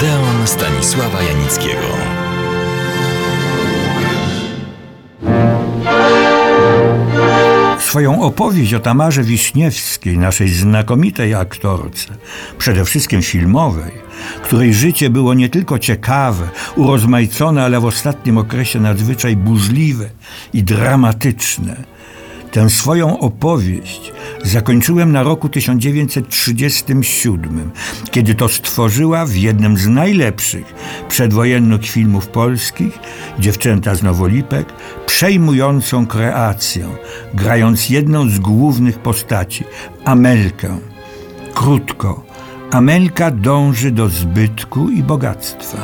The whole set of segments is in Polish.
Odeon Stanisława Janickiego. Swoją opowieść o Tamarze Wiśniewskiej, naszej znakomitej aktorce, przede wszystkim filmowej, której życie było nie tylko ciekawe, urozmaicone, ale w ostatnim okresie nadzwyczaj burzliwe i dramatyczne, Tę swoją opowieść zakończyłem na roku 1937, kiedy to stworzyła w jednym z najlepszych przedwojennych filmów polskich Dziewczęta z Nowolipek przejmującą kreację, grając jedną z głównych postaci, Amelkę. Krótko, Amelka dąży do zbytku i bogactwa.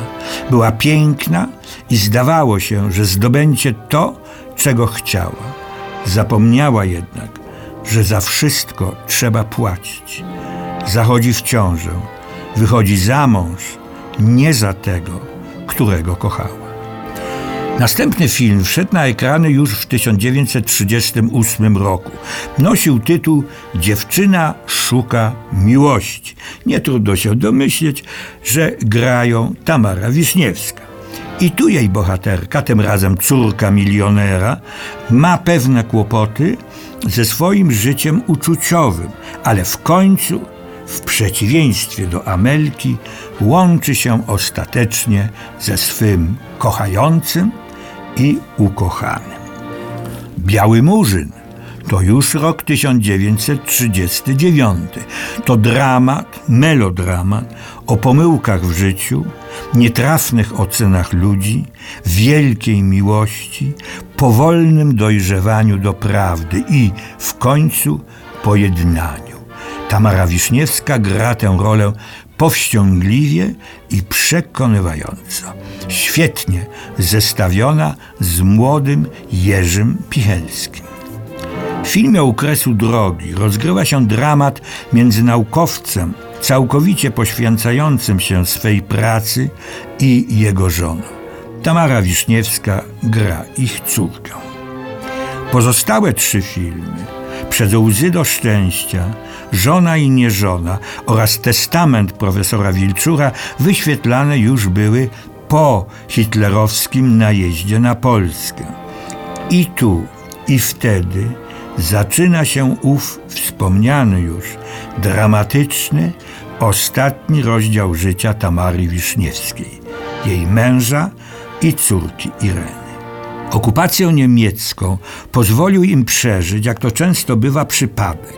Była piękna i zdawało się, że zdobędzie to, czego chciała. Zapomniała jednak, że za wszystko trzeba płacić. Zachodzi w ciążę, wychodzi za mąż, nie za tego, którego kochała. Następny film wszedł na ekrany już w 1938 roku. Nosił tytuł Dziewczyna szuka miłości. Nie trudno się domyśleć, że grają Tamara Wiśniewska. I tu jej bohaterka, tym razem córka milionera, ma pewne kłopoty ze swoim życiem uczuciowym, ale w końcu, w przeciwieństwie do Amelki, łączy się ostatecznie ze swym kochającym i ukochanym. Biały Murzyn to już rok 1939. To dramat, melodramat o pomyłkach w życiu, nietrafnych ocenach ludzi, wielkiej miłości, powolnym dojrzewaniu do prawdy i w końcu pojednaniu. Tamara Wiszniewska gra tę rolę powściągliwie i przekonywająco. Świetnie zestawiona z młodym Jerzym Pichelskim. W filmie u kresu drogi rozgrywa się dramat między naukowcem, całkowicie poświęcającym się swej pracy i jego żoną. Tamara Wiszniewska gra ich córkę. Pozostałe trzy filmy Przez łzy do szczęścia, Żona i nieżona oraz Testament profesora Wilczura wyświetlane już były po hitlerowskim najeździe na Polskę. I tu, i wtedy zaczyna się ów wspomniany już dramatyczny, ostatni rozdział życia Tamary Wiszniewskiej, jej męża i córki Ireny. Okupację niemiecką pozwolił im przeżyć, jak to często bywa, przypadek.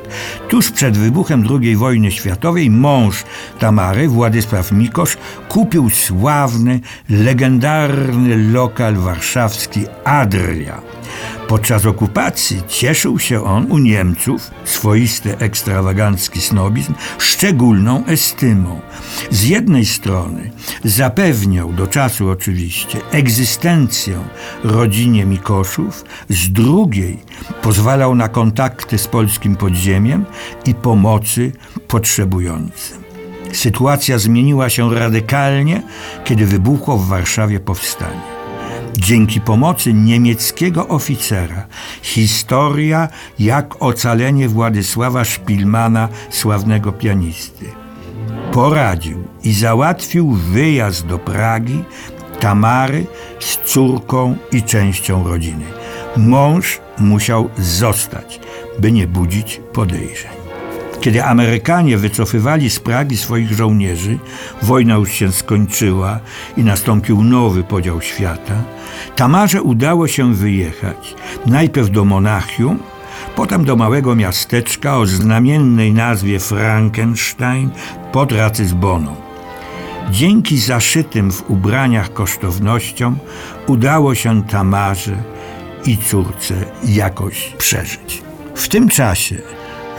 Tuż przed wybuchem II wojny światowej mąż Tamary, Władysław Mikosz, kupił sławny, legendarny lokal warszawski Adria Podczas okupacji cieszył się on u Niemców, swoisty ekstrawagancki snobizm, szczególną estymą. Z jednej strony zapewniał do czasu oczywiście egzystencję rodzinie Mikoszów, z drugiej pozwalał na kontakty z polskim podziemiem i pomocy potrzebującym. Sytuacja zmieniła się radykalnie, kiedy wybuchło w Warszawie powstanie. Dzięki pomocy niemieckiego oficera historia jak ocalenie Władysława Szpilmana, sławnego pianisty. Poradził i załatwił wyjazd do Pragi Tamary z córką i częścią rodziny. Mąż musiał zostać, by nie budzić podejrzeń. Kiedy Amerykanie wycofywali z Pragi swoich żołnierzy, wojna już się skończyła i nastąpił nowy podział świata, Tamarze udało się wyjechać najpierw do Monachium, potem do małego miasteczka o znamiennej nazwie Frankenstein pod Racyzboną. Dzięki zaszytym w ubraniach kosztownościom udało się Tamarze i córce jakoś przeżyć. W tym czasie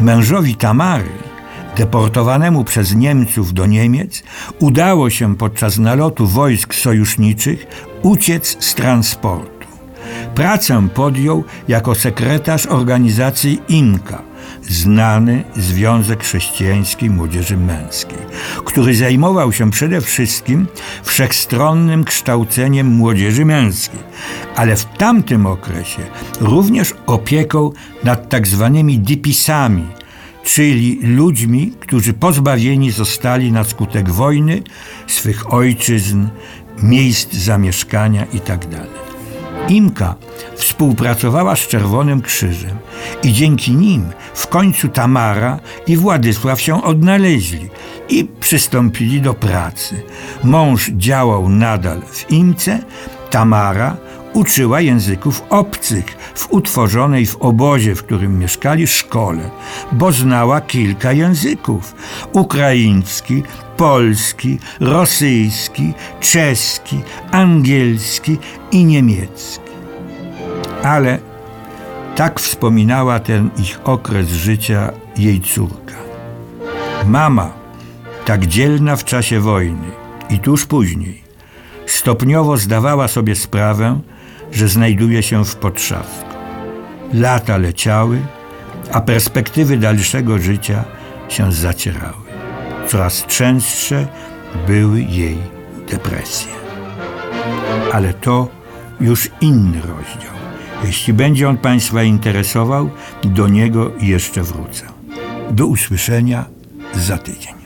Mężowi Tamary, deportowanemu przez Niemców do Niemiec, udało się podczas nalotu wojsk sojuszniczych uciec z transportu. Pracę podjął jako sekretarz organizacji IMKA, znany Związek Chrześcijańskiej Młodzieży Męskiej, który zajmował się przede wszystkim wszechstronnym kształceniem młodzieży męskiej, ale w tamtym okresie również opieką nad tak zwanymi dipisami, czyli ludźmi, którzy pozbawieni zostali na skutek wojny swych ojczyzn, miejsc zamieszkania itd. Imka współpracowała z Czerwonym Krzyżem i dzięki nim w końcu Tamara i Władysław się odnaleźli i przystąpili do pracy. Mąż działał nadal w Imce, Tamara uczyła języków obcych w utworzonej w obozie, w którym mieszkali, szkole, bo znała kilka języków: ukraiński, polski, rosyjski, czeski, angielski i niemiecki. Ale tak wspominała ten ich okres życia jej córka. Mama, tak dzielna w czasie wojny i tuż później, stopniowo zdawała sobie sprawę, że znajduje się w potrzasku. Lata leciały, a perspektywy dalszego życia się zacierały. Coraz częstsze były jej depresje. Ale to już inny rozdział. Jeśli będzie on Państwa interesował, do niego jeszcze wrócę. Do usłyszenia za tydzień.